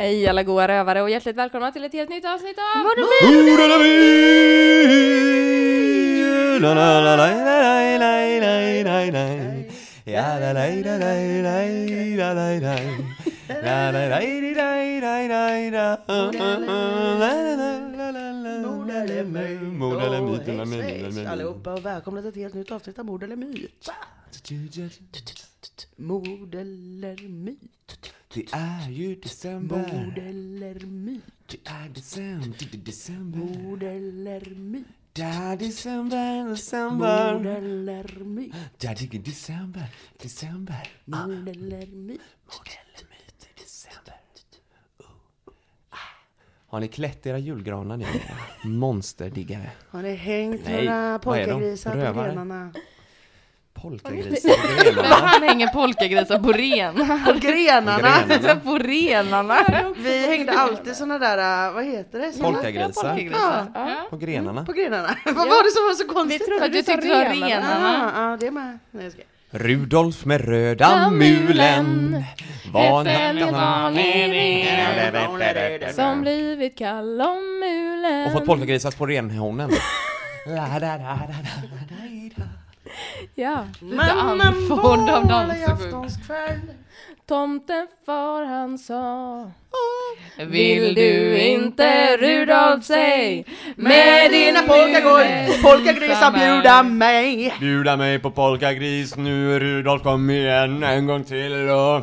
Hej alla goa rövare och hjärtligt välkomna till ett helt nytt avsnitt av Sex allihopa och välkomna till ett helt nytt avsnitt av Mord eller myt. Mord eller myt. Det är ju december. Mord eller myt. Det är december, december. Mord eller myt. Det är december, Mord december. eller myt. Det är december, december. Ah, Mord eller myt. Mord eller myt i december. Oh. Ah. Har ni klätt era julgranar nu? Monsterdiggare. Har ni hängt Nej, några är polkagrisar på grenarna? Polkagrisar på. Han hänger polkagrisar på ren. På grenarna? Grenarna. på renarna. Vi hängde alltid såna där, äh, vad heter det? Såna- Polkagrisar Ja, Ja. på grenarna. på grenarna. Vad var det som var så konstigt? För att du tyckte det var renarna. Ja, ja, det med. Nej, jag ska. Rudolf med röda mulen var en Som blivit kall om mulen. och fått polkagrisar på renhornen. Ja. Mannen andfådd av var dans i och sjung. aftonskväll. Tomten far han sa Vill du inte Rudolf säg Med dina polkagrisar bjuda mig. Bjuda mig på polkagris nu Rudolf kom igen en gång till och...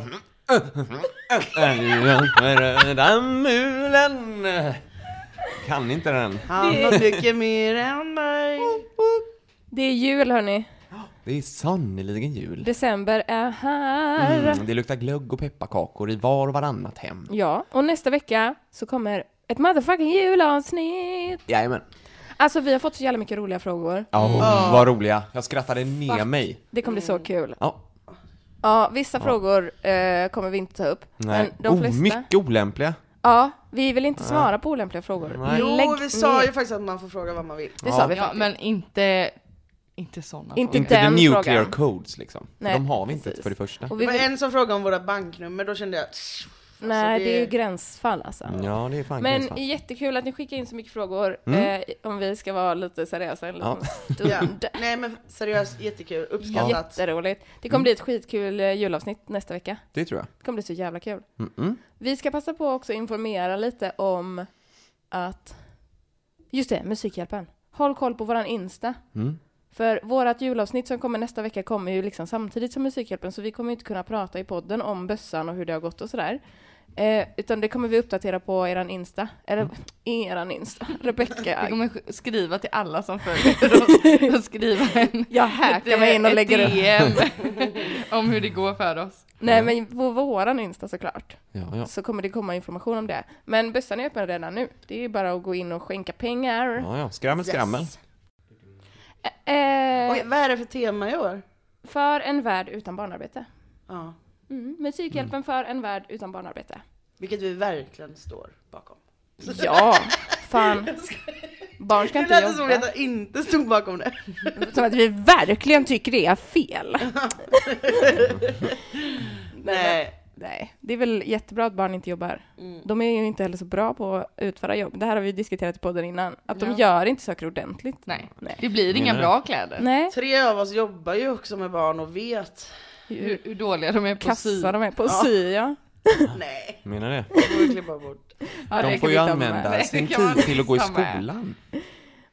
Röda mulen Kan inte den. Han har mycket mer än mig. Det är jul hörni. Det är sannerligen jul. December är här. Mm, det luktar glögg och pepparkakor i var och varannat hem. Ja, och nästa vecka så kommer ett motherfucking julavsnitt. Jajamän. Alltså vi har fått så jävla mycket roliga frågor. Ja, vad roliga. Jag skrattade ner mig. Det kommer bli så kul. Ja. Ja, vissa frågor eh, kommer vi inte ta upp. Nej. Men de oh, flesta. mycket olämpliga. Ja, vi vill inte svara på olämpliga frågor. Nej. Jo, Lägg vi sa ner. ju faktiskt att man får fråga vad man vill. Det sa vi Ja, faktiskt. men inte, inte sådana Inte Inte the den nuclear frågan. codes liksom. Nej, de har vi inte precis. för det första. Och Det vi var vill... en som frågade om våra banknummer, då kände jag... Nej, det- det är ju gränsfall alltså. Ja, det är fan Men gränsfall. jättekul att ni skickar in så mycket frågor, Mm. eh, om vi ska vara lite seriösa en liten Ja. stund. Nej men seriöst, jättekul. Uppskattat. Jätteroligt. Det kommer bli ett skitkul eh, julavsnitt nästa vecka. Det tror jag. Det kommer bli så jävla kul. Mm-mm. Vi ska passa på också att informera lite om att, just det, Musikhjälpen. Håll koll på våran Insta. Mm. För vårat julavsnitt som kommer nästa vecka kommer ju liksom samtidigt som Musikhjälpen, så vi kommer inte kunna prata i podden om bössan och hur det har gått och sådär. Eh, utan det kommer vi uppdatera på eran Insta. Eller eran Insta. Rebecka. Vi kommer sk- skriva till alla som följer oss och skriva en, Jag hackar mig in och lägger. DM om hur det går för oss. Nej men på våran Insta såklart. Ja, ja. Så kommer det komma information om det. Men bössan är öppen redan nu. Det är bara att gå in och skänka pengar. ja, ja. Skrammel, skrammel. Eh, Oj, vad är det för tema i år? för en värld utan barnarbete. Ja. Mm. Musikhjälpen för en värld utan barnarbete. Vilket vi verkligen står bakom. Ja, fan. Barn ska Det inte lät som att jobba. jag inte stod bakom det. Som att vi verkligen tycker det är fel. Nej. Nej, det är väl jättebra att barn inte jobbar. Mm. De är ju inte heller så bra på att utföra jobb. Det här har vi diskuterat i podden innan. Att de Ja. gör inte saker ordentligt. Nej, Nej. det blir inga bra kläder. Nej. Tre av oss jobbar ju också med barn och vet Hur, hur dåliga de är på att sy. kassa de är på att sy, ja. Nej, Menar det? det. Ja, De kan får ju med. använda sin tid till att gå i skolan.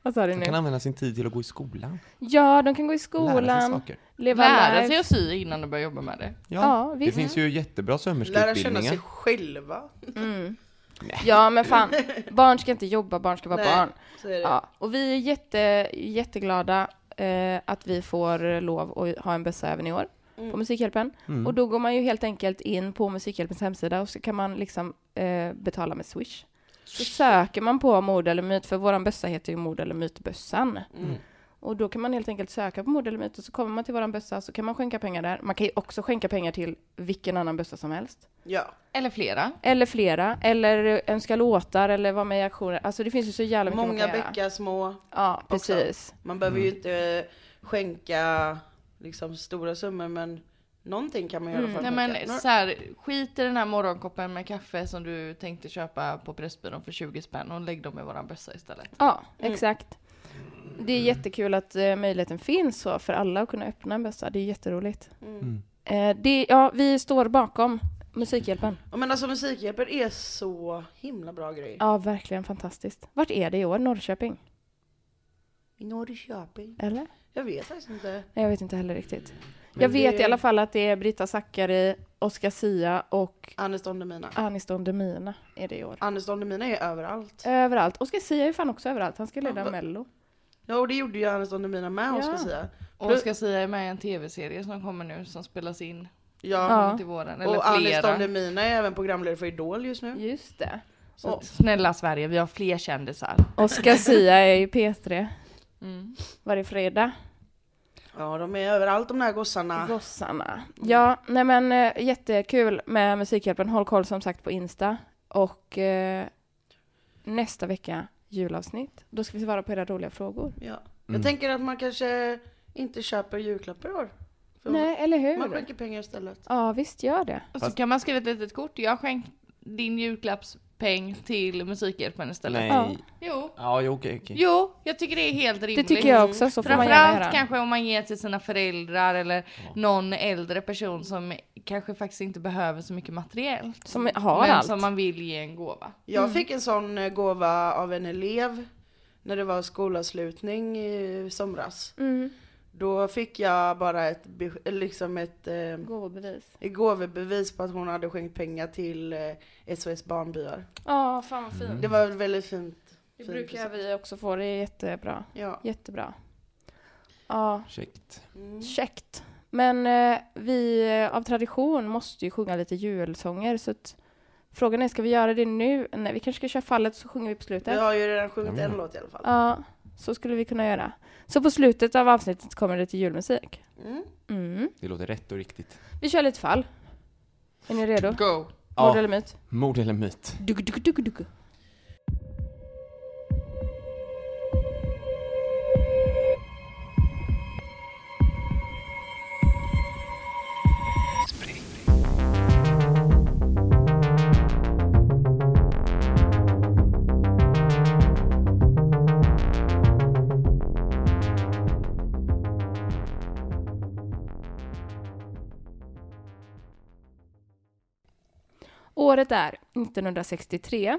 Vad sa du De kan nu? använda sin tid till att gå i skolan. Ja, de kan gå i Lära sig skolan, saker. leva Lära sig att sy innan de börjar jobba med det. Ja, Ja, det visst. finns ju jättebra Lära känna sömmerskeutbildningar. sig själva. Mm. Ja, men fan, barn ska inte jobba, barn ska vara Nej. barn. Det. Ja, och vi är jätte, jätteglada eh, att vi får lov att ha en bössa även i år Mm. på Musikhjälpen. Mm. Och då går man ju helt enkelt in på Musikhjälpens hemsida och så kan man liksom eh, betala med Swish. Så söker man på mord eller myt, för våran bössa heter ju mord eller mytbössan. Mm. Och då kan man helt enkelt söka på mord eller myt och så kommer man till våran bössa så kan man skänka pengar där. Man kan ju också skänka pengar till vilken annan bössa som helst. Ja. Eller flera. Eller flera, eller önska låtar eller vara med i aktioner. Alltså det finns ju så jävla mycket Många bäckar små. Ja, också. precis. Man behöver ju inte skänka liksom stora summor men någonting kan man göra för att Nej men så här, skit i den här morgonkoppen med kaffe som du tänkte köpa på Pressbyrån för 20 spänn och lägg dem i våran bössa istället. Ja, Mm. exakt. Det är jättekul att eh, möjligheten finns så för alla att kunna öppna en bössa. Det är jätteroligt. Mm. Eh, det, ja, vi står bakom Musikhjälpen. Ja, men alltså Musikhjälpen är så himla bra grej. Ja, verkligen fantastiskt. Vart är det i år? Norrköping? I Norrköping. Eller? Jag vet faktiskt inte. Nej, Jag vet inte heller riktigt. Men jag vet det- i alla fall att det är Brita Zackari, Oscar Sia och Anis Don Demina. Anis Don Demina är det i år. Anis Don Demina är överallt. Överallt. Oscar Sia är ju fan också överallt. Han ska leda va- Mello. Ja och det gjorde ju Anis Don Demina med Ja. Oscar Sia. Och Plus- ska säga är med i en tv-serie som kommer nu som spelas in Ja. Ja. till våren. Eller Och Anis Don. Demina är även programledare för Idol just nu. Just det. Så att- Snälla Sverige, vi har fler kändisar. Oscar Sia är i P3 Mm. varje fredag. Ja de är överallt de där gossarna. Gossarna. Ja, nej men eh, jättekul med Musikhjälpen. Håll koll som sagt på Insta. Och eh, nästa vecka julavsnitt. Då ska vi svara på era roliga frågor. Ja. Mm. Jag tänker att man kanske inte köper julklappar i år. För Nej, eller Man hur? skänker pengar istället. Ja, visst gör det. Och så kan man skriva ett litet kort. Jag har skänkt din julklappspeng till Musikhjälpen istället. Nej. Ja. Jo. Ja, jo, okej, okej. Jo, jag tycker det är helt Det rimligt. tycker jag också, så får man gärna Framförallt göra. kanske om man ger till sina föräldrar eller någon äldre person som kanske faktiskt inte behöver så mycket materiellt. Som har men allt. som man vill ge en gåva. Jag fick en sån eh, gåva av en elev när det var skolavslutning i somras. Mm. Då fick jag bara ett, liksom ett, eh, Gåvobevis. ett gåvobevis på att hon hade skänkt pengar till eh, SOS Barnbyar. Ja, fan vad fint. Det var väldigt fint. Det fin brukar vi också få. Det är jättebra. Ja. Jättebra. Ja, Käckt. Mm. käckt. Men eh, vi eh, av tradition måste ju sjunga lite julsånger så att frågan är, ska vi göra det nu? Nej, vi kanske ska köra fallet så sjunger vi på slutet. Vi har ju redan sjungit Ja, en låt i alla fall. Ja, så skulle vi kunna göra. Så på slutet av avsnittet kommer det lite julmusik. Mm. Mm. Det låter rätt och riktigt. Vi kör lite fall. Är ni redo? Go! Mord Ja, eller myt? mord eller myt? Dugg, dugg, dugg, dugg. Året är 1963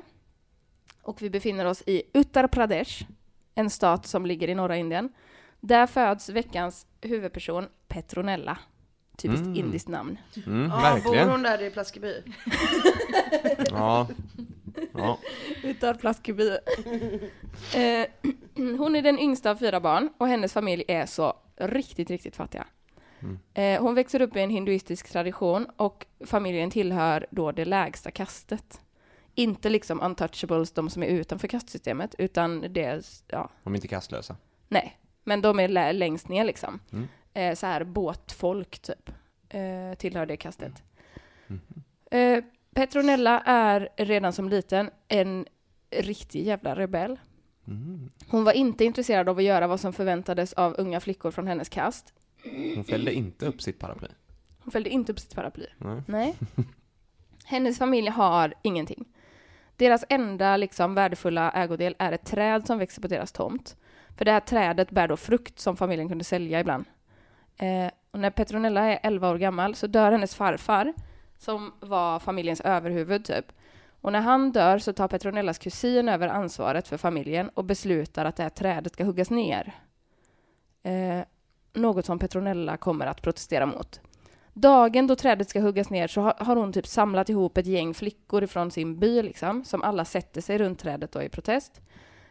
och vi befinner oss i Uttar Pradesh, en stat som ligger i norra Indien. Där föds veckans huvudperson Petronella. Typiskt Mm. indiskt namn. Mm, Ja, verkligen. bor hon där i Plaskeby? Ja. ja. Uttar Plaskeby. eh, hon är den yngsta av fyra barn och hennes familj är så riktigt, riktigt fattiga. Mm. Hon växer upp i en hinduistisk tradition och familjen tillhör då det lägsta kastet. Inte liksom untouchables, de som är utanför kastsystemet, utan det ja, De är inte kastlösa. nej, men de är lä- längst ner liksom. Mm. Eh, så här båtfolk typ, eh, tillhör det kastet. Mhm. Eh, Petronella är redan som liten en riktig jävla rebell. Mm. Hon var inte intresserad av att göra vad som förväntades av unga flickor från hennes kast. Hon fällde inte upp sitt paraply. Hon följde inte upp sitt paraply. Nej. Nej. Hennes familj har ingenting. Deras enda liksom värdefulla ägodel är ett träd som växer på deras tomt. För det här trädet bär då frukt som familjen kunde sälja ibland. Eh, Och när Petronella är 11 år gammal så dör hennes farfar, som var familjens överhuvud typ. Och när han dör så tar Petronellas kusin över ansvaret för familjen och beslutar att det här trädet ska huggas ner. Eh, något som Petronella kommer att protestera mot. Dagen då trädet ska huggas ner så har, hon typ samlat ihop ett gäng flickor ifrån sin by liksom, som alla sätter sig runt trädet då i protest.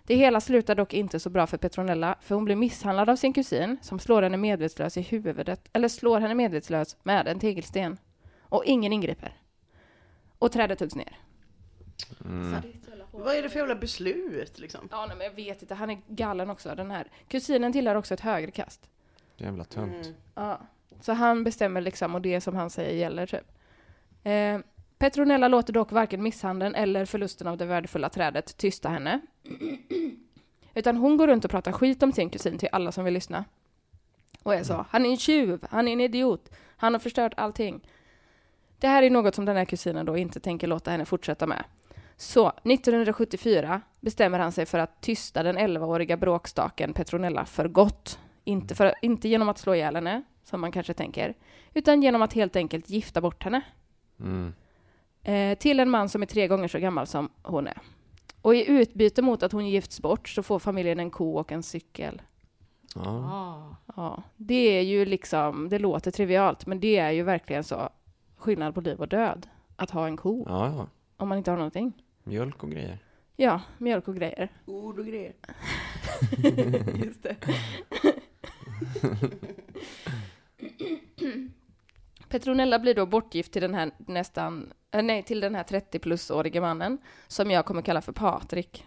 Det hela slutar dock inte så bra för Petronella, för hon blir misshandlad av sin kusin som slår henne medvetslös i huvudet, eller slår henne medvetslös med en tegelsten. Och ingen ingriper. Och trädet huggs ner. Mm. Vad är det för jävla beslut liksom? Ja, nej, men jag vet inte. Han är galen också, den här. Kusinen tillhör också ett högerkast. Jävla tönt. Mm. Ja. Så han bestämmer liksom, och det som han säger gäller typ. Eh, Petronella låter dock varken misshandeln eller förlusten av det värdefulla trädet tysta henne. Utan hon går runt och pratar skit om sin kusin till alla som vill lyssna. Och är så, han är en tjuv, han är en idiot, han har förstört allting. Det här är något som den här kusinen då inte tänker låta henne fortsätta med. Så 1974 bestämmer han sig för att tysta den 11-åriga bråkstaken Petronella för gott. Inte, för, inte genom att slå ihjäl henne, som man kanske tänker, utan genom att helt enkelt gifta bort henne. Mm. Eh, till en man som är tre gånger så gammal som hon är. Och i utbyte mot att hon gifts bort så får familjen en ko och en cykel. Ja. Ah. Ja, det är ju liksom, det låter trivialt, men det är ju verkligen så skillnad på liv och död. Att ha en ko, ja, ja. om man inte har någonting. Mjölk och grejer. Ja, mjölk och grejer. Ord och grejer. Just det. Petronella blir då bortgift till den här nästan, eh, nej, till den här 30 plus-årige mannen som jag kommer kalla för Patrik.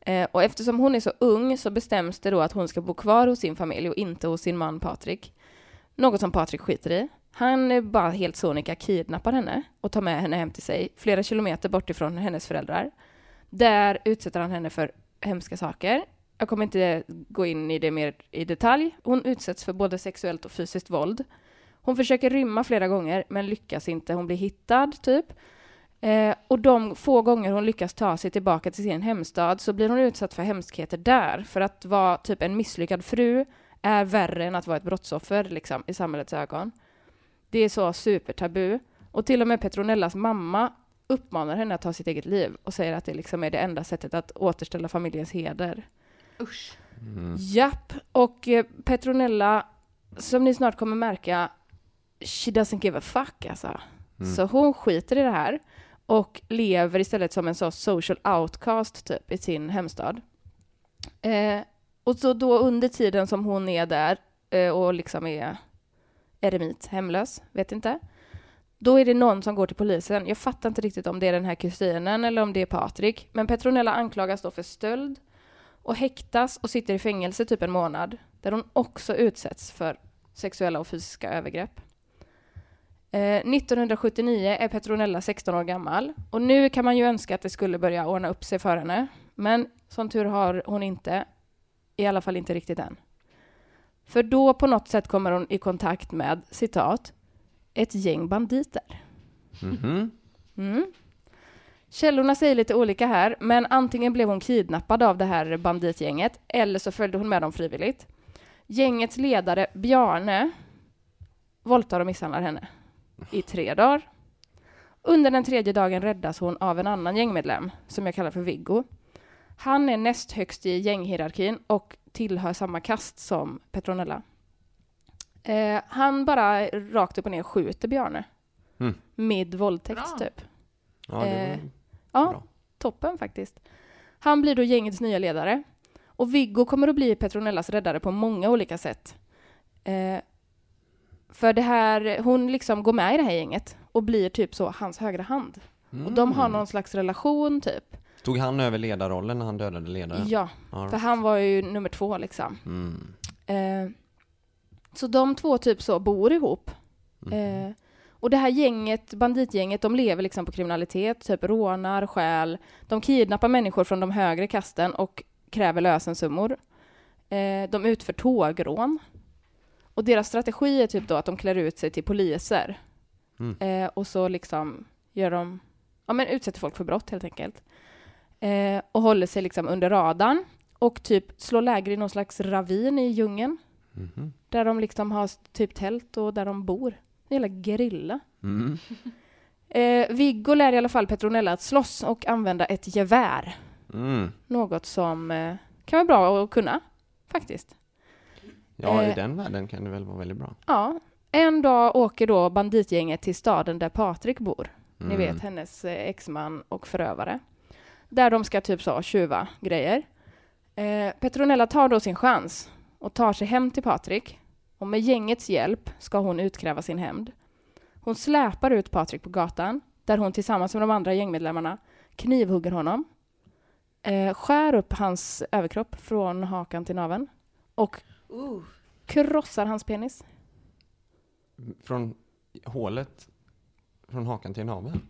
Eh, och eftersom hon är så ung så bestäms det då att hon ska bo kvar hos sin familj och inte hos sin man Patrik. Något som Patrik skiter i. Han är bara helt sonika kidnappar henne och tar med henne hem till sig flera kilometer bort ifrån hennes föräldrar. Där utsätter han henne för hemska saker. Jag kommer inte gå in i det mer i detalj. Hon utsätts för både sexuellt och fysiskt våld. Hon försöker rymma flera gånger, men lyckas inte. Hon blir hittad, typ. Eh, och de få gånger hon lyckas ta sig tillbaka till sin hemstad så blir hon utsatt för hemskheter där. För att vara typ en misslyckad fru är värre än att vara ett brottsoffer liksom, i samhällets ögon. Det är så supertabu. Och till och med Petronellas mamma uppmanar henne att ta sitt eget liv och säger att det liksom är det enda sättet att återställa familjens heder. Usch. Mm. Japp, och eh, Petronella, som ni snart kommer märka, she doesn't give a fuck alltså. Mm. Så hon skiter i det här och lever istället som en så social outcast typ i sin hemstad. Eh, och så då under tiden som hon är där eh, och liksom är eremit, hemlös, vet inte. Då är det någon som går till polisen. Jag fattar inte riktigt om det är den här kusinen eller om det är Patrik. Men Petronella anklagas då för stöld och häktas och sitter i fängelse typ en månad. Där hon också utsätts för sexuella och fysiska övergrepp. Eh, 1979 är Petronella 16 år gammal och nu kan man ju önska att det skulle börja ordna upp sig för henne. Men som tur har hon inte, i alla fall inte riktigt än. För då på något sätt kommer hon i kontakt med, citat, ett gäng banditer. Mhm. Mm. Källorna säger lite olika här, men antingen blev hon kidnappad av det här banditgänget eller så följde hon med dem frivilligt. Gängets ledare Bjarne våldtar och misshandlar henne i tre dagar. Under den tredje dagen räddas hon av en annan gängmedlem som jag kallar för Viggo. Han är näst högst i gänghierarkin och tillhör samma kast som Petronella. Eh, han bara rakt upp och ner skjuter Bjarne. Mm. Med våldtäkt Bra. typ. Ja, det Eh, Ja, bra. toppen faktiskt. Han blir då gängets nya ledare. Och Viggo kommer att bli Petronellas räddare på många olika sätt. Eh, för det här, hon liksom går med i det här gänget och blir typ så hans högra hand. Och de har Mm. någon slags relation typ. Tog han över ledarrollen när han dödade ledaren? Ja, All för right. han var ju nummer två liksom. Mm. Eh, så de två typ så bor ihop. Mm. Eh, och det här gänget, banditgänget, de lever liksom på kriminalitet, typ rånar, stjäl. De kidnappar människor från de högre kasten och kräver lösensummor. Eh, de utför tågrån. Och deras strategi är typ då att de klär ut sig till poliser. Mm. Eh, och så liksom gör de, ja men utsätter folk för brott helt enkelt. Eh, och håller sig liksom under radarn. Och typ slår läger i någon slags ravin i djungeln. Mhm. Där de liksom har typ tält och där de bor. En jävla gerilla. Mm. Eh, Viggo lär i alla fall Petronella att slåss och använda ett gevär. Mm. Något som eh, kan vara bra att kunna, faktiskt. Ja, i Eh. den världen kan det väl vara väldigt bra. Ja. En dag åker då banditgänget till staden där Patrik bor. Ni Mm. vet, hennes eh, exman och förövare. Där de ska typ så tjuva grejer. Eh, Petronella tar då sin chans och tar sig hem till Patrik. Och med gängets hjälp ska hon utkräva sin hämnd. Hon släpar ut Patrik på gatan, där hon tillsammans med de andra gängmedlemmarna knivhugger honom. Eh, skär upp hans överkropp från hakan till naveln. Och Uh, krossar hans penis. Från hålet, från hakan till naveln?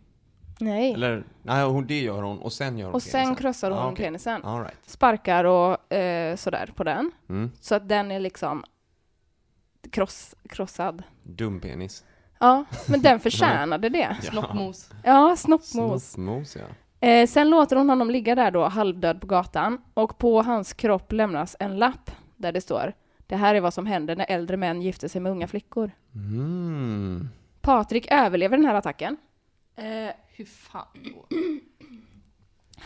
Nej. Eller, nej, hon, det gör hon och sen gör hon Och sen penisen. krossar hon Ah, okej. penisen. All right. Sparkar och eh, sådär på den. Mm. Så att den är liksom kross, krossad. Dum penis. Ja, men den förtjänade det. Snoppmos. Ja, snoppmos. Snoppmos, ja. Eh, sen låter hon honom ligga där då, halvdöd på gatan. Och på hans kropp lämnas en lapp där det står Det här är vad som händer när äldre män gifter sig med unga flickor. Mm. Patrik överlever den här attacken. Eh, Hur fan då?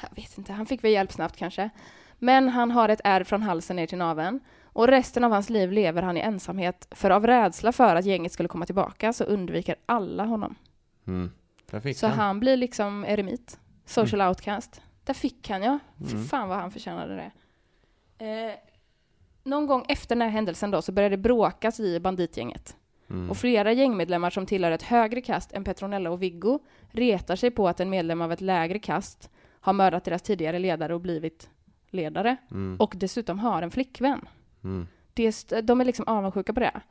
Jag vet inte, han fick väl hjälp snabbt kanske. Men han har ett ärr från halsen ner till naveln. Och resten av hans liv lever han i ensamhet, för av rädsla för att gänget skulle komma tillbaka så undviker alla honom. Mm. Så han. han blir liksom eremit, social outcast. Där fick han ja. Fy Mm. fan vad han förtjänade det. Eh, någon gång efter den här händelsen då så började det bråkas i banditgänget. Mm. Och flera gängmedlemmar som tillhör ett högre kast än Petronella och Viggo retar sig på att en medlem av ett lägre kast har mördat deras tidigare ledare och blivit ledare. Mm. Och dessutom har en flickvän. Mm. Det är de är liksom avundsjuka på det.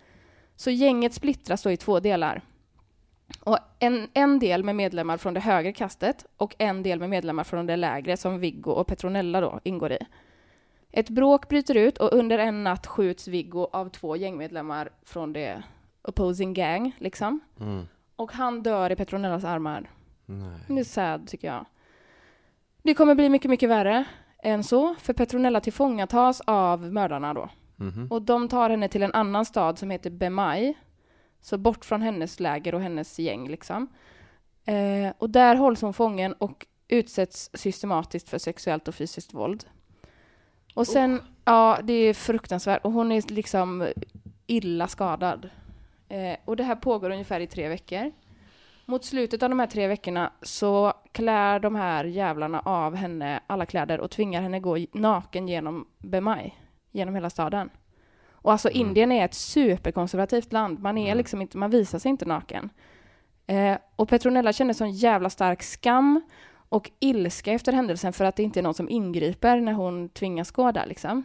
Så gänget splittras då i två delar. Och en, en del med medlemmar från det högre kastet och en del med medlemmar från det lägre som Viggo och Petronella då ingår i. Ett bråk bryter ut och under en natt skjuts Viggo av två gängmedlemmar från det opposing gang, liksom. Mm. Och han dör i Petronellas armar. Nej. Det är sad, tycker jag. Det kommer bli mycket, mycket värre än så, för Petronella tillfångatas av mördarna då. Mhm. Och de tar henne till en annan stad som heter Bemai. Så bort från hennes läger och hennes gäng liksom. Eh, och där hålls hon fången och utsätts systematiskt för sexuellt och fysiskt våld. Och sen, ja det är fruktansvärt. Och hon är liksom illa skadad. Eh, och det här pågår ungefär i tre veckor. Mot slutet av de här tre veckorna så klär de här jävlarna av henne alla kläder och tvingar henne gå naken genom Bemai, genom hela staden. Och alltså Mm. Indien är ett superkonservativt land. Man är Mm. liksom inte, man visar sig inte naken. Eh, och Petronella känner sån jävla stark skam och ilska efter händelsen för att det inte är någon som ingriper när hon tvingas gå där liksom.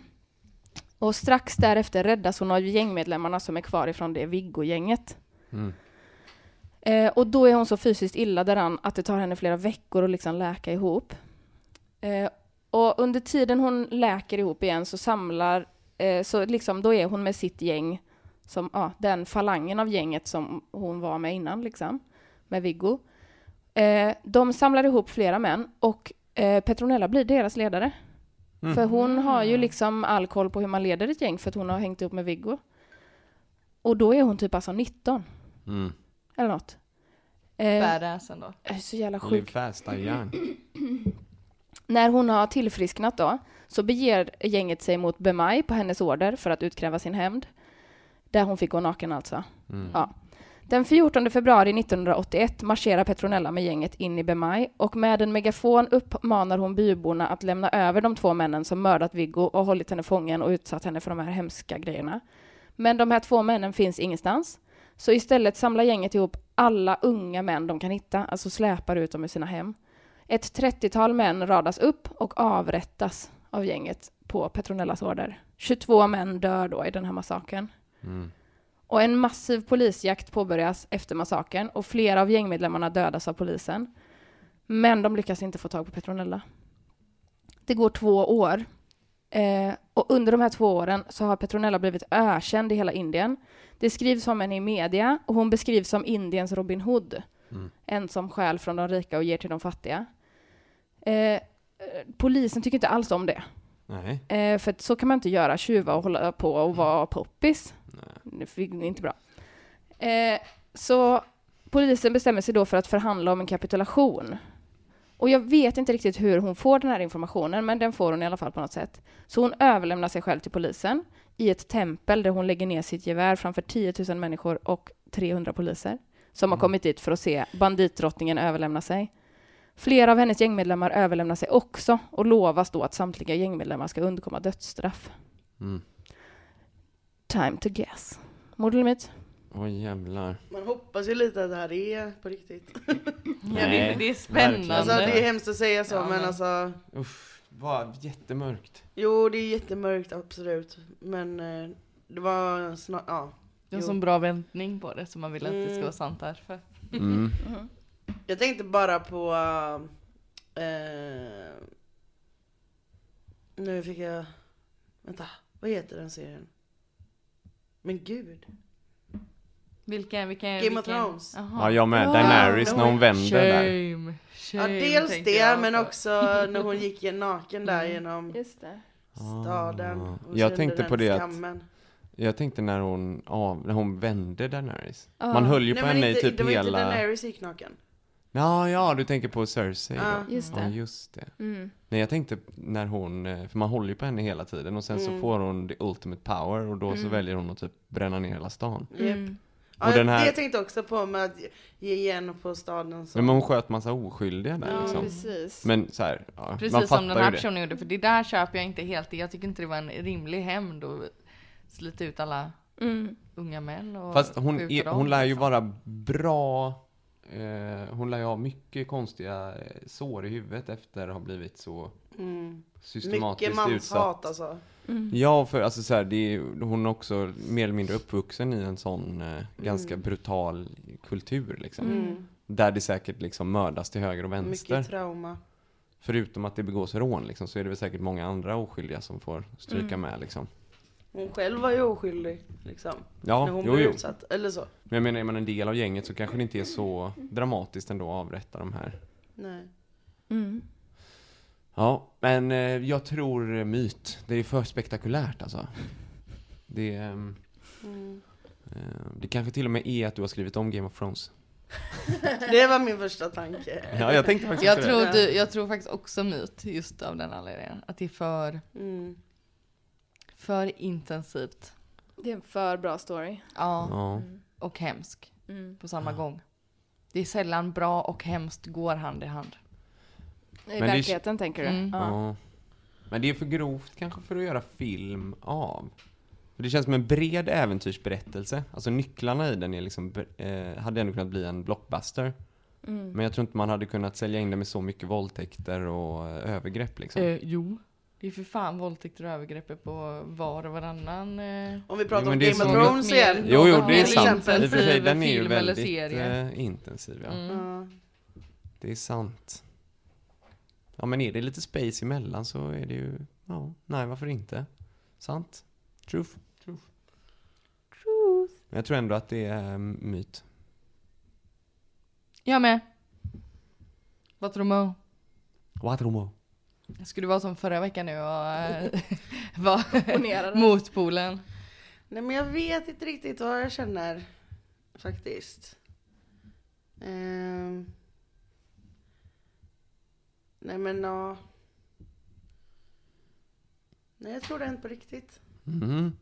Och strax därefter räddas hon av gängmedlemmarna som är kvar ifrån det Viggo-gänget. Mm. Eh, och då är hon så fysiskt illa däran att det tar henne flera veckor att liksom läka ihop. Eh, och under tiden hon läker ihop igen så samlar, eh, så liksom då är hon med sitt gäng, som, ja, den falangen av gänget som hon var med innan liksom, med Viggo. Eh, de samlar ihop flera män och eh, Petronella blir deras ledare. Mm. För hon har ju liksom all koll på hur man leder ett gäng för att hon har hängt ihop med Viggo. Och då är hon typ alltså 19 Mm. Eller något. Eh, Badass ändå. är så jävla Live sjukt. fast, die young. När hon har tillfrisknat då, så beger gänget sig mot Bemai på hennes order för att utkräva sin hämnd. Där hon fick gå naken alltså. Mm. Ja. Den 14 februari 1981 marscherar Petronella med gänget in i Bemai och med en megafon uppmanar hon byborna att lämna över de två männen som mördat Viggo och hållit henne fången och utsatt henne för de här hemska grejerna. Men de här två männen finns ingenstans. Så istället samlar gänget ihop alla unga män de kan hitta, alltså släpar ut dem ur sina hem. Ett 30-tal män radas upp och avrättas av gänget på Petronellas order. 22 män dör då i den här massakern. Mm. Och en massiv polisjakt påbörjas efter massakern och flera av gängmedlemmarna dödas av polisen. Men de lyckas inte få tag på Petronella. Det går två år. Eh, och under de här två åren så har Petronella blivit ökänd i hela Indien. Det skrivs om henne i media och hon beskrivs som Indiens Robin Hood. Mm. En som stjäl från de rika och ger till de fattiga. Eh, polisen tycker inte alls om det. Nej. Eh, för så kan man inte göra, tjuva och hålla på och vara poppis. Det fick- det är inte bra. Eh, så polisen bestämmer sig då för att förhandla om en kapitulation. Och jag vet inte riktigt hur hon får den här informationen, men den får hon i alla fall på något sätt. Så hon överlämnar sig själv till polisen i ett tempel där hon lägger ner sitt gevär framför 10 000 människor och 300 poliser som har kommit dit för att se banditdrottningen överlämna sig. Flera av hennes gängmedlemmar överlämnar sig också och lovas då att samtliga gängmedlemmar ska undkomma dödsstraff. Mm. Time to guess. Mord eller myt? Oj jävlar. Man hoppas ju lite att det här är på riktigt. Ja, det, det är spännande. Alltså det är hemskt att säga så Ja, men men- alltså Uff, vad jättemörkt. Jo det är jättemörkt absolut. Men eh, det var snart, ja. Det är en Jo. sån bra vändning på det så man vill att det ska Mm. vara sant därför. Mm. Jag tänkte bara på... eh, nu fick jag... Vänta, vad heter den serien? Men gud. Vilken, vilken? Game vilken? of Thrones. Jaha. Ja, jag med. Ja, Daenerys när hon vänder där. Shame. Ja, Shame, dels det men också när hon gick i naken där genom Just det. staden. Ah. och Jag tänkte på det att- skammen. Jag tänkte när hon, ja, när hon vände Daenerys. Ja. Man höll ju Nej på men henne i inte, typ det var inte hela... Daenerys gick naken. Ja, ja, du tänker på Cersei då. Ja. Just Ja, det. just det. Mm. Nej, jag tänkte när hon, eh, för man håller ju på henne hela tiden och sen så Mm. får hon the ultimate power och då så väljer hon att typ bränna ner hela stan. Japp. Ja, Och den här- Det jag tänkte också på med att ge igen på staden. Så. Men hon sköt massa oskyldiga där Ja, liksom. precis. Men så här, ja, man Precis som fattar den här det. personen gjorde, för det där köper jag inte helt. Jag tycker inte det var en rimlig hämnd att slita ut alla Mm. unga män och Fast hon, är, dem, hon lär ju liksom. vara bra, eh, hon lär ju ha mycket konstiga eh, sår i huvudet efter att ha blivit så Mm. systematiskt Mycket utsatt. manshat alltså. Ja, för alltså så här, det är, hon är också mer eller mindre uppvuxen i en sån eh, ganska brutal kultur liksom. Mm. Där det säkert liksom mördas till höger och vänster. Mycket trauma. Förutom att det begås rån liksom, så är det väl säkert många andra oskyldiga som får stryka Mm. med liksom. Hon själv var ju oskyldig liksom. Ja, när hon jo, blev jo. utsatt. Eller så. Men jag menar, är man en del av gänget så kanske det inte är så dramatiskt ändå att avrätta de här. Nej. Mm. Ja, men eh, jag tror myt. Det är för spektakulärt alltså. Det, ehm, Mm. eh, det kanske till och med är att du har skrivit om Game of Thrones. Det var min första tanke. Ja, jag tänkte faktiskt Jag tror, du, jag tror faktiskt också myt, just av den anledningen. Att det är för, Mm. för intensivt. Det är en för bra story. Ja, Ja. och hemsk Mm. på samma gång. Det är sällan bra och hemskt går hand i hand. I Men det- verkligheten tänker du? Mm. Ja. Men det är för grovt kanske för att göra film av. För det känns som en bred äventyrsberättelse. Alltså nycklarna i den är liksom, eh, hade ändå kunnat bli en blockbuster. Mm. Men jag tror inte man hade kunnat sälja in det med så mycket våldtäkter och övergrepp liksom. Eh, jo. Det är för fan våldtäkter och övergrepp på var och varannan. Eh, Om vi pratar Jo, om Game of Thrones mer- igen. Jo, jo, det är sant. I och för sig, den är ju film eller väldigt serie. eh, intensiv. Ja. Mm. Det är sant. Ja, men är det lite space emellan så är det ju, ja, nej varför inte? Sant. Truth. Truth. Men jag tror ändå att det är mm, myt. Jag med. Vad tror du? What Romo? Skulle vara som förra veckan nu och äh, vara Opponerade. motpolen. Nej men jag vet inte riktigt vad jag känner. Faktiskt. Ehm. Nej men ja. Nej jag tror det har hänt på riktigt. Mhm.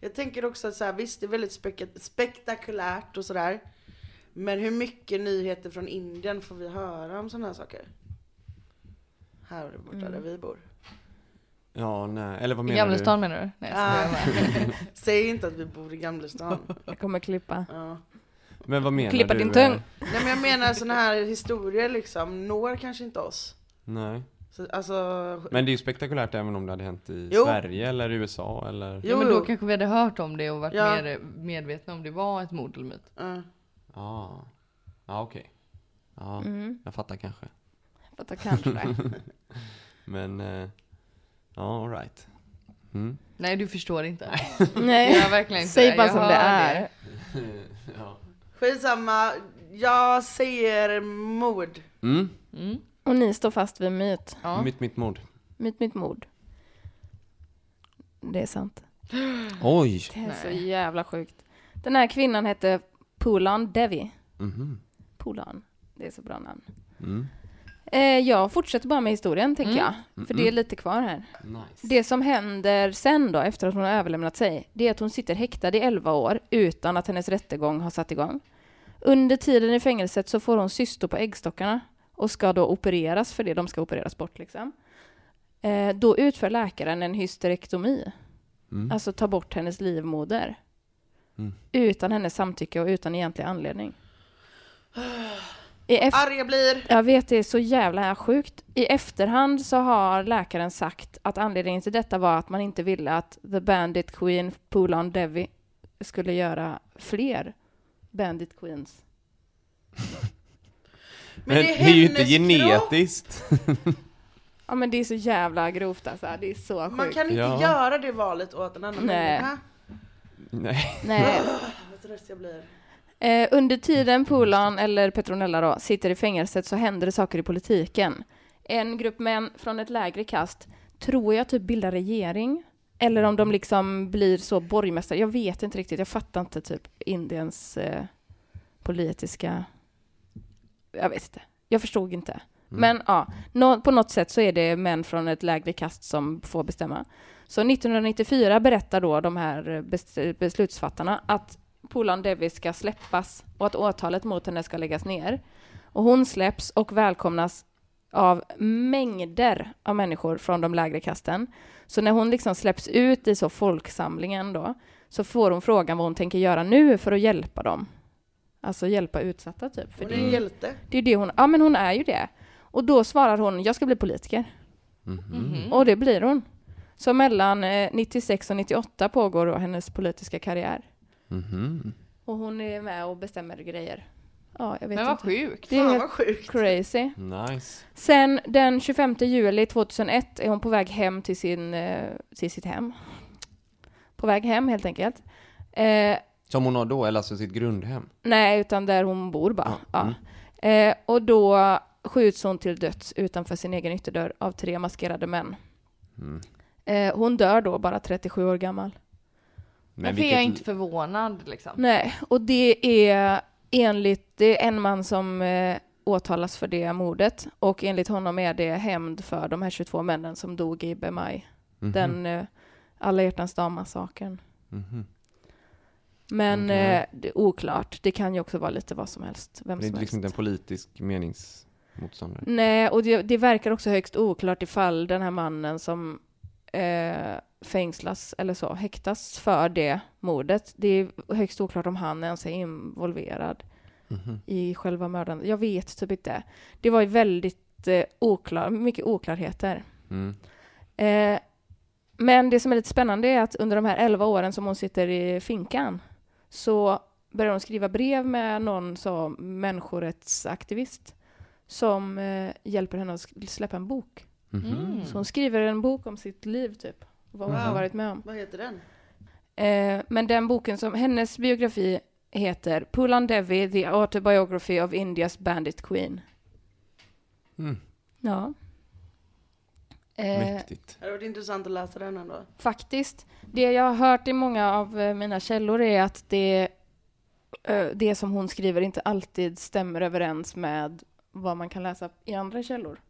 Jag tänker också att så här, visst det är väldigt spek- spektakulärt och sådär. Men hur mycket nyheter från Indien får vi höra om sådana här saker? Här borta där vi bor. Ja, nej, eller vad I menar Gamla du? stan menar du? Nej, Ah. Säg inte att vi bor i Gamlestan. Jag kommer klippa. Ja. Men vad menar Klippa du? din tung. eh, Nej men jag menar sådana här historier liksom når kanske inte oss. Nej. Så, alltså, Men det är ju spektakulärt även om det hade hänt i Jo. Sverige eller USA eller... Jo, Ja, men då jo. kanske vi hade hört om det och varit Ja. mer medvetna om det var ett mord eller myt. ja. Ja. Ja, okej. Ja, Mm. jag fattar kanske. Fattar kanske det. Men, eh, ja, alright. Mm. Nej, du förstår inte. Nej, Jag verkligen inte. säg bara Jag som det är. ja. Skitsamma, jag säger mord. Mm. Mm. Och ni står fast vid myt. Ja. Mitt, mitt mord. Myt, myt, mord. Det är sant. Oj! Det är så Nej. jävla sjukt. Den här kvinnan hette Pulan Devi. Mhm. Pulan. Det är så bra namn. Mm. Eh, jag fortsätter bara med historien, tänker Mm. jag. För det är lite kvar här. Nice. Det som händer sen då, efter att hon har överlämnat sig, det är att hon sitter häktad i 11 år utan att hennes rättegång har satt igång. Under tiden i fängelset så får hon cystor på äggstockarna och ska då opereras för det. De ska opereras bort liksom. Eh, då utför läkaren en hysterektomi, Mm. alltså ta bort hennes livmoder. Mm. Utan hennes samtycke och utan egentlig anledning. I efter- Arg jag blir. jag vet, det är så jävla sjukt. I efterhand så har läkaren sagt att anledningen till detta var att man inte ville att The Bandit Queen Pulan Devi skulle göra fler Bandit Queens. Men det är ju inte hennes kropp. genetiskt. Ja men det är så jävla grovt alltså, det är så sjukt. Man kan inte Ja. göra det valet åt en annan Nej. människa. Nej. Nej. Vad trött jag blir. Eh, under tiden Pulan, eller Petronella då, sitter i fängelset så händer det saker i politiken. En grupp män från ett lägre kast tror jag typ bildar regering. Eller om de liksom blir så borgmästare. Jag vet inte riktigt. Jag fattar inte typ Indiens eh, politiska... Jag vet inte. Jag förstod inte. Men ja, nå- på något sätt så är det män från ett lägre kast som får bestämma. Så 1994 berättar då de här bes- beslutsfattarna att Pulan Devi ska släppas och att åtalet mot henne ska läggas ner. Och hon släpps och välkomnas av mängder av människor från de lägre kasten. Så när hon liksom släpps ut i så folksamlingen då, så får hon frågan vad hon tänker göra nu för att hjälpa dem. Alltså hjälpa utsatta typ. För Hon är det, en hjälte. det är det hon, ja men hon är ju det. Och då svarar hon, jag ska bli politiker. Mhm. Och det blir hon. Så mellan eh, 96 och 98 pågår då hennes politiska karriär. Mhm. Och hon är med och bestämmer grejer. Ja, jag vet Men vad inte. sjukt. Det är Fan helt sjukt. crazy. Nice. Sen den 25 juli 2001 är hon på väg hem till, sin, eh, till sitt hem. På väg hem helt enkelt. Eh, Som hon har då, eller alltså sitt grundhem? nej, utan där hon bor bara. Ja, Ja. Eh, och då skjuts hon till döds utanför sin egen ytterdörr av tre maskerade män. Mm. Eh, hon dör då bara 37 år gammal. Men Därför är jag inte förvånad liksom. Nej, och det är enligt, det är en man som eh, åtalas för det mordet och enligt honom är det hämnd för de här 22 männen som dog i Bemai. Mhm. Den eh, alla hjärtans dag-massakern. Mhm. Men Okej. eh, det är oklart. Det kan ju också vara lite vad som helst. Vem Det är som liksom inte en helst. politisk meningsmotståndare. Nej, och det, det verkar också högst oklart ifall den här mannen som eh, fängslas eller så, häktas för det mordet. Det är högst oklart om han ens är involverad Mhm. i själva mördandet. Jag vet typ inte. Det var ju väldigt eh, oklar, mycket oklarheter. Mm. Eh, men det som är lite spännande är att under de här 11 åren som hon sitter i finkan så börjar hon skriva brev med någon så människorättsaktivist som eh, hjälper henne att släppa en bok. Mm. Så hon skriver en bok om sitt liv typ. Vad hon har Wow. varit med om. Vad heter den? Eh, men den boken som, hennes biografi heter Pulan Devi, The Autobiography of Indias Bandit Queen. Mm. Ja. Eh, Mäktigt. Det hade varit intressant att läsa den ändå. faktiskt. Det jag har hört i många av eh, mina källor är att det, eh, det som hon skriver inte alltid stämmer överens med vad man kan läsa i andra källor.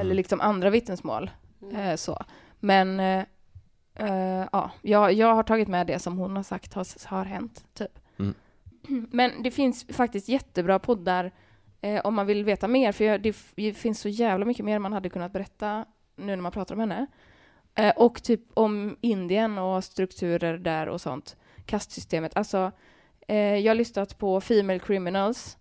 Eller liksom andra vittnesmål. Eh, så. Men eh, eh, ja, jag, jag har tagit med det som hon har sagt har, har hänt. Typ. Mm. Men det finns faktiskt jättebra poddar eh, om man vill veta mer. För jag, det, det finns så jävla mycket mer man hade kunnat berätta nu när man pratar om henne. Eh, och typ om Indien och strukturer där och sånt. Kastsystemet. Alltså, eh, jag har lyssnat på Female Criminals.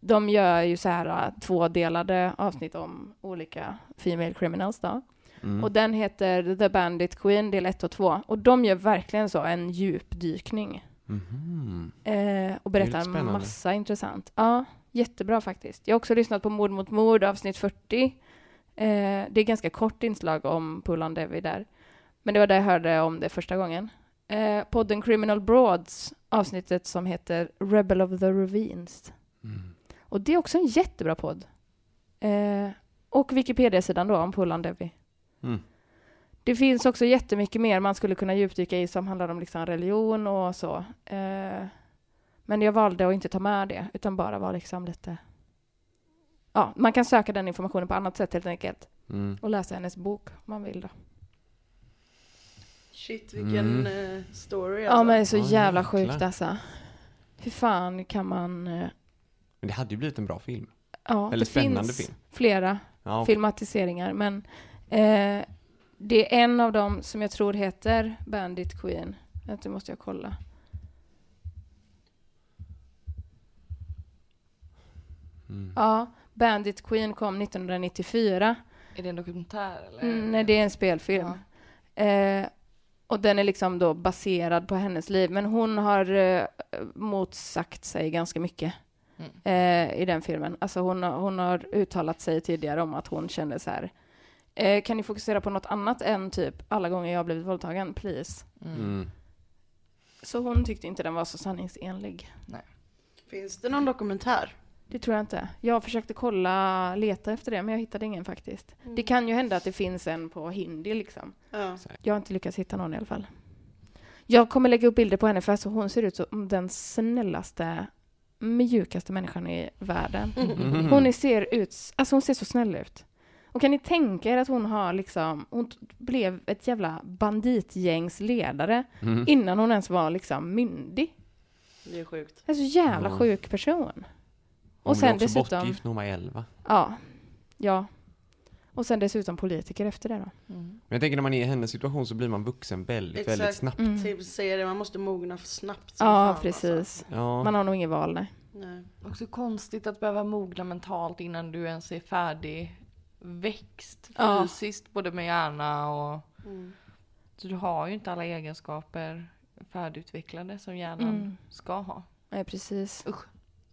De gör ju så här eh, tvådelade avsnitt om olika Female Criminals då. Mm. Och den heter The Bandit Queen del 1 och 2. Och de gör verkligen så en djupdykning. Mhm. Eh, och berättar massa intressant. Ja, jättebra faktiskt. Jag har också lyssnat på Mord mot mord avsnitt 40. Eh, det är ganska kort inslag om Pulan Devi där. Men det var där jag hörde om det första gången. Eh, podden Criminal Broads, avsnittet som heter Rebel of the Ravines. Mm. Och det är också en jättebra podd. Eh, och Wikipedia-sidan då om Pulan Devi. Mm. Det finns också jättemycket mer man skulle kunna djupdyka i som handlar om liksom religion och så. Eh, men jag valde att inte ta med det, utan bara vara liksom lite... Ja, man kan söka den informationen på annat sätt helt enkelt. Mm. Och läsa hennes bok om man vill då. Shit vilken Mm. eh, story Ja, alltså. men det är så Ja, jävla sjukt alltså. Hur fan kan man... Men det hade ju blivit en bra film. Ja, Eller det spännande finns film. flera Ja, filmatiseringar, men eh, det är en av dem som jag tror heter Bandit Queen. Det måste jag kolla. Mm. Ja, Bandit Queen kom 1994. Är det en dokumentär eller? Mm, nej, det är en spelfilm. Eh, och den är liksom då baserad på hennes liv, men hon har eh, motsagt sig ganska mycket Mm. eh, i den filmen. Alltså hon, har- hon har uttalat sig tidigare om att hon kände så här, eh, kan ni fokusera på något annat än typ alla gånger jag har blivit våldtagen, please? Mm. Mm. Så hon tyckte inte den var så sanningsenlig. Finns det någon dokumentär? Det tror jag inte. Jag försökte kolla, leta efter det, men jag hittade ingen faktiskt. Det kan ju hända att det finns en på hindi liksom. Ja. Jag har inte lyckats hitta någon i alla fall. Jag kommer lägga upp bilder på henne för alltså hon ser ut som den snällaste, mjukaste människan i världen. Mm. Hon är- ser ut, alltså hon ser så snäll ut. Och kan ni tänka er att hon har liksom, hon blev ett jävla banditgängs ledare Mm. innan hon ens var liksom myndig. Det är sjukt. En så jävla Ja. sjuk person. Hon Och blev sen också dessutom, bortgift när hon var 11. ja, ja. Och sen dessutom politiker efter det då. Mm. Men jag tänker när man är i hennes situation så blir man vuxen väldigt, väldigt Exakt. snabbt. Mm. Typ säger det, man måste mogna för snabbt Ja, fan, alltså. precis. Ja. Man har nog inget val, nej. Nej. Också konstigt att behöva mogna mentalt innan du ens är färdig växt Ja. fysiskt, både med hjärna och... Mm. Så du har ju inte alla egenskaper färdigutvecklade som hjärnan Mm. ska ha. Nej, precis. Usch.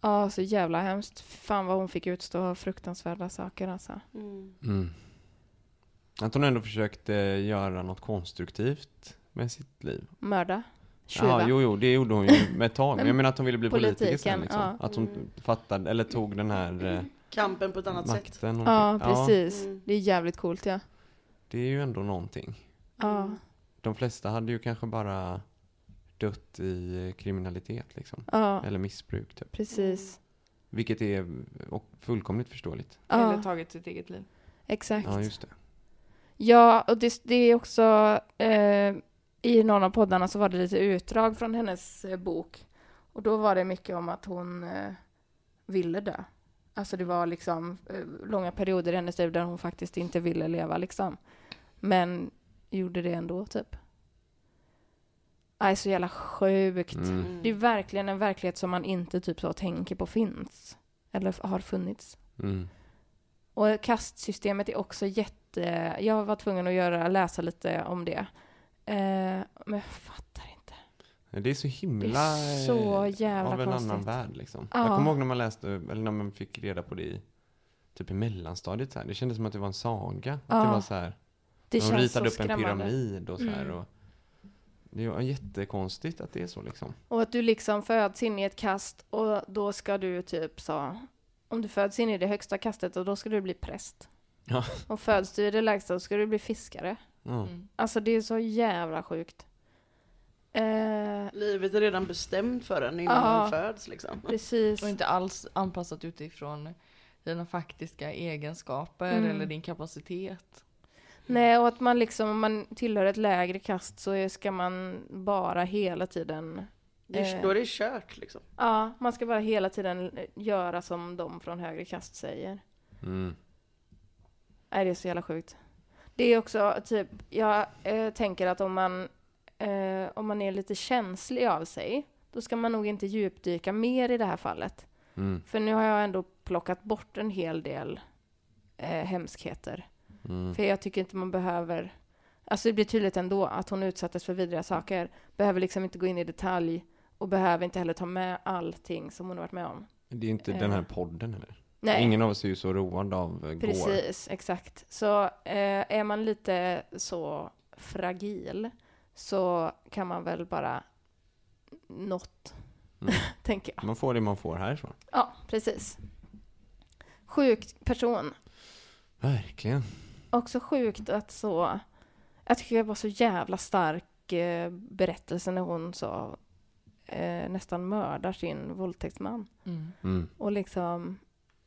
Ja, så jävla hemskt. Fan vad hon fick utstå fruktansvärda saker alltså. Mm. Mm. Att hon ändå försökte göra något konstruktivt med sitt liv. Mörda. Tjuva. Ja, jo, jo, det gjorde hon ju med ett tag. Men jag menar att hon ville bli politiker sen liksom. ja. Att hon Mm. fattade, eller tog den här eh, Kampen på ett annat sätt. Ja, fick. precis. Mm. Det är jävligt coolt, ja. det är ju ändå någonting. Ja, De flesta hade ju kanske bara dött i kriminalitet liksom. ja Eller missbruk typ. precis. Vilket är fullkomligt förståeligt. Eller Ja, tagit sitt eget liv. exakt. Ja, just det. Ja, och det, det är också eh, i någon av poddarna så var det lite utdrag från hennes eh, bok. Och då var det mycket om att hon eh, ville dö. Alltså det var liksom eh, långa perioder i hennes liv där hon faktiskt inte ville leva liksom. Men gjorde det ändå typ. Nej, så jävla sjukt. Mm. Mm. Det är verkligen en verklighet som man inte typ så tänker på finns. Eller har funnits. Mm. Och kastsystemet är också jätte... Jag var tvungen att göra, läsa lite om det. Eh, men jag fattar inte. Det är så himla Det är så jävla av en konstigt. annan värld liksom. Ja. Jag kommer ihåg när man läste, eller när man fick reda på det i typ i mellanstadiet så här. Det kändes som att det var en saga. Att Ja. det var så här, Det de känns ritade så upp en skrämmande. pyramid och så här. Mm. Och, det var jättekonstigt att det är så liksom. Och att du liksom föds in i ett kast och då ska du typ så... Om du föds in i det högsta kastet och då ska du bli präst. Ja. Och föds du i det lägsta då ska du bli fiskare. Mm. Alltså det är så jävla sjukt. Eh, Livet är redan bestämt för en innan Ja. man föds liksom. precis. Och inte alls anpassat utifrån dina faktiska egenskaper Mm. eller din kapacitet. Nej, och att man liksom, om man tillhör ett lägre kast så ska man bara hela tiden, Det är, Eh. Då är det kört liksom. ja, man ska bara hela tiden göra som de från högre kast säger. Mm. Nej, det är så jävla sjukt. Det är också typ, jag eh, tänker att om man, eh, om man är lite känslig av sig, då ska man nog inte djupdyka mer i det här fallet. Mm. För nu har jag ändå plockat bort en hel del eh, hemskheter. Mm. För jag tycker inte man behöver... Alltså det blir tydligt ändå att hon utsattes för vidriga saker. Behöver liksom inte gå in i detalj och behöver inte heller ta med allting som hon har varit med om. Det är inte den här podden eller? Nej, Ingen av oss är ju så road av eh, precis, exakt. Så eh, är man lite så fragil så kan man väl bara något, Mm. tänker jag. Man får det man får härifrån. Ja, precis. Sjuk person. Verkligen. Också sjukt att så... Jag tycker det var så jävla stark eh, berättelse när hon så eh, nästan mördar sin våldtäktsman Mm. Mm. och liksom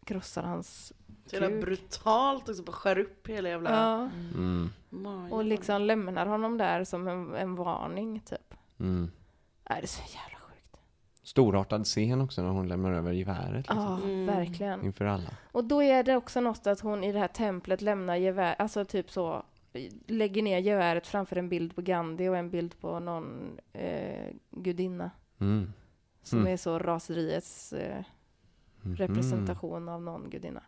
krossar hans Så jävla kuk. brutalt också, bara skär upp hela jävla Ja, Mm. magen. och liksom lämnar honom där som en, en varning typ. Mm. Nej, det är så jävla. Storartad scen också när hon lämnar över geväret liksom, Ja, Mm. verkligen. inför alla. Och då är det också något att hon i det här templet lämnar gevär, alltså typ så, lägger ner geväret framför en bild på Gandhi och en bild på någon eh, gudinna. Mm. Som Mm. är så raseriets eh, Mhm. representation av någon gudinna.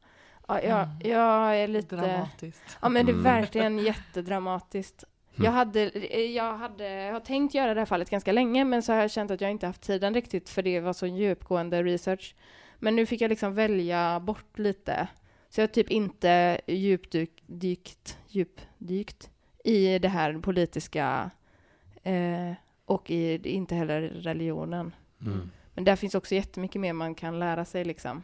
Ja, jag, jag är lite... Dramatiskt. Ja men det är Mm. verkligen jättedramatiskt. Mm. Jag hade, jag hade, jag har tänkt göra det här fallet ganska länge men så har jag känt att jag inte haft tiden riktigt för det var så djupgående research. Men nu fick jag liksom välja bort lite. Så jag har typ inte djupdykt, dykt, djupdykt i det här politiska eh, och i, inte heller religionen. Mm. Men där finns också jättemycket mer man kan lära sig liksom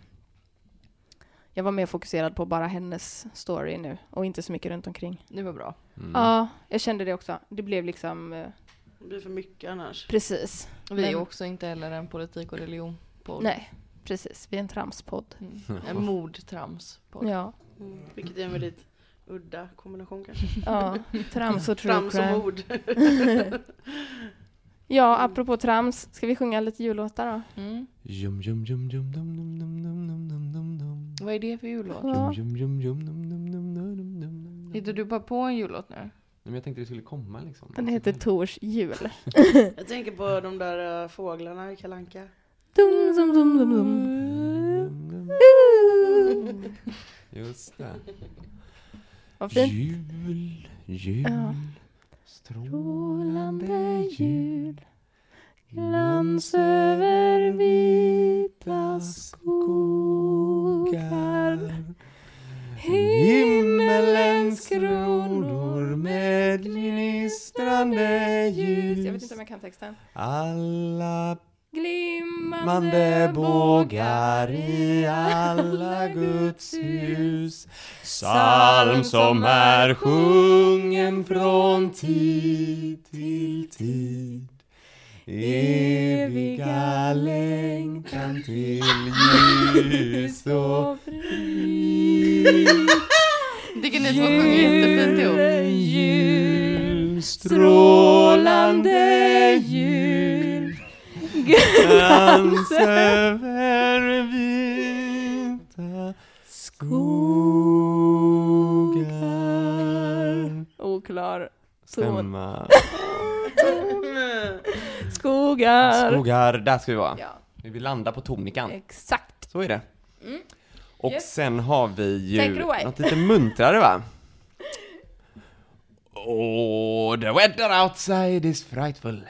jag var mer fokuserad på bara hennes story nu och inte så mycket runt omkring. Det var bra. Mm. Ja, jag kände det också. Det blev liksom... Eh, det blir för mycket annars. Precis. Vi är också inte heller en politik och religion på. Nej, precis. Vi är en tramspodd. Mm. En mordtramspodd. Ja. Mm. Vilket är en väldigt udda kombination kanske. Ja, trams och true Trams och mord. Ja, apropå trams, ska vi sjunga lite jullåtar då? Mm. Vad är det för jullåt? Ja. Hittar du bara på en jullåt nu? Men jag tänkte det skulle komma liksom. Den heter Tors jul. Jag tänker på de där uh, fåglarna i Kalanka. Dum, dum, dum, dum, dum. Dum, dum. Just det. Vad fint. Jul, jul, Ja. strålande jul. Glans över vita skogar. Himmelens kronor med gnistrande ljus. Jag vet inte om jag kan texten. Alla Glimmande Mande bågar i alla Guds hus Psalm som är sjungen från tid till tid Eviga längtan till ljus och frid. Tycker ni två sjunger jättefint ihop? Jul, strålande jul. Glans över vita skogar. Oklar. Stämma Skogar. Skogar, där ska vi vara. Ja, Vi vill landa på tonikan. exakt. Så är det. Och Yes. sen har vi ju något lite muntrare va? Oh, the weather outside is frightful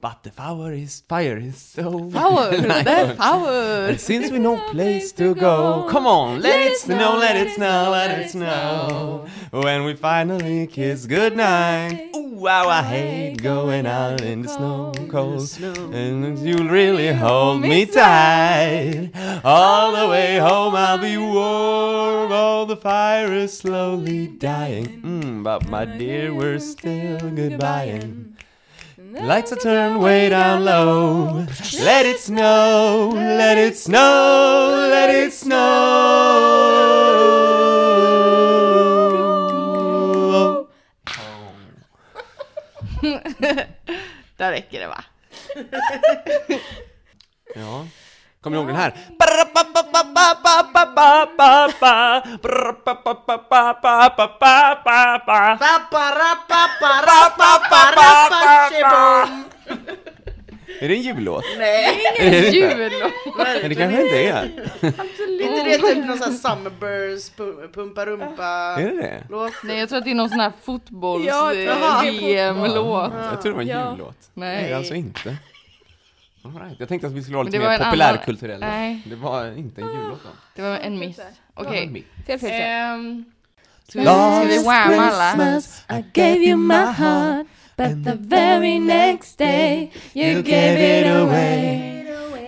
But the fire is, fire is so Power! The power! And since we no place to go Come on, let it snow, let it snow, let it snow. When we finally kiss goodnight Ooh, how I hate going out in the snow cold And you'll really hold me tight All the way home I'll be warm. All the fire is slowly dying. mm, But my dear, we're still goodbying Lights are turned way down low. Let it snow, let it snow, let it snow. Där räcker det va? Ja. Kommer ni ihåg den här? Är det en jullåt? Nej, Det Är ingen? Jullåt! Men det kanske inte är. inte det typ någon sån här Summerburst, pumpa rumpa Är det det? låt? Nej jag tror att det är någon sån här fotbolls-VM-låt. Jag tror det var en jullåt. Nej. Nej, alltså inte. Right. Jag tänkte att vi skulle vara lite mer populärkulturella. annan-. Det var inte en jullåt då. Det var en miss. Okej. Fel, fel, fel. Ehm, Ska vi, whamma alla? I gave you my heart, but the very next day you gave it away.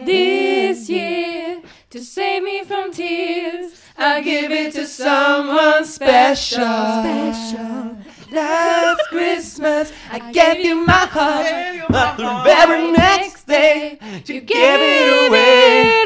This year, to save me from tears, I'll give it to someone special. Special. Last Christmas, I gave you my heart. But the very next day, you gave it away.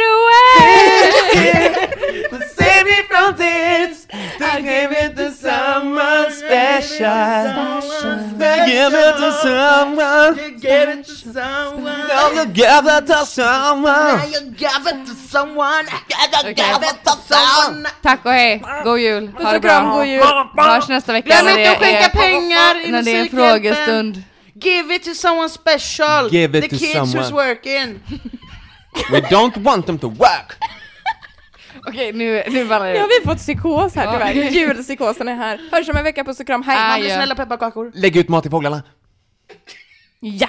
To save me from this, I gave it to someone special. I give it to someone. You gave it to someone. Now you give it to someone. Now you gave it to someone. Okej. Gave it to someone. Tack och hej, god jul, ha det bra. god jul. Hörs nästa vecka Glöm när inte det att skänka pengar i när det är frågestund. Give it to someone special. Give it The to kids someone. who's working. We don't want them to work! Okej, nu, nu ballar Nu det har ur. vi fått psykos här tyvärr. Julpsykosen är här. Hörs om en vecka, puss och kram, hej! Ja. snälla pepparkakor. Lägg ut mat till fåglarna! Ja!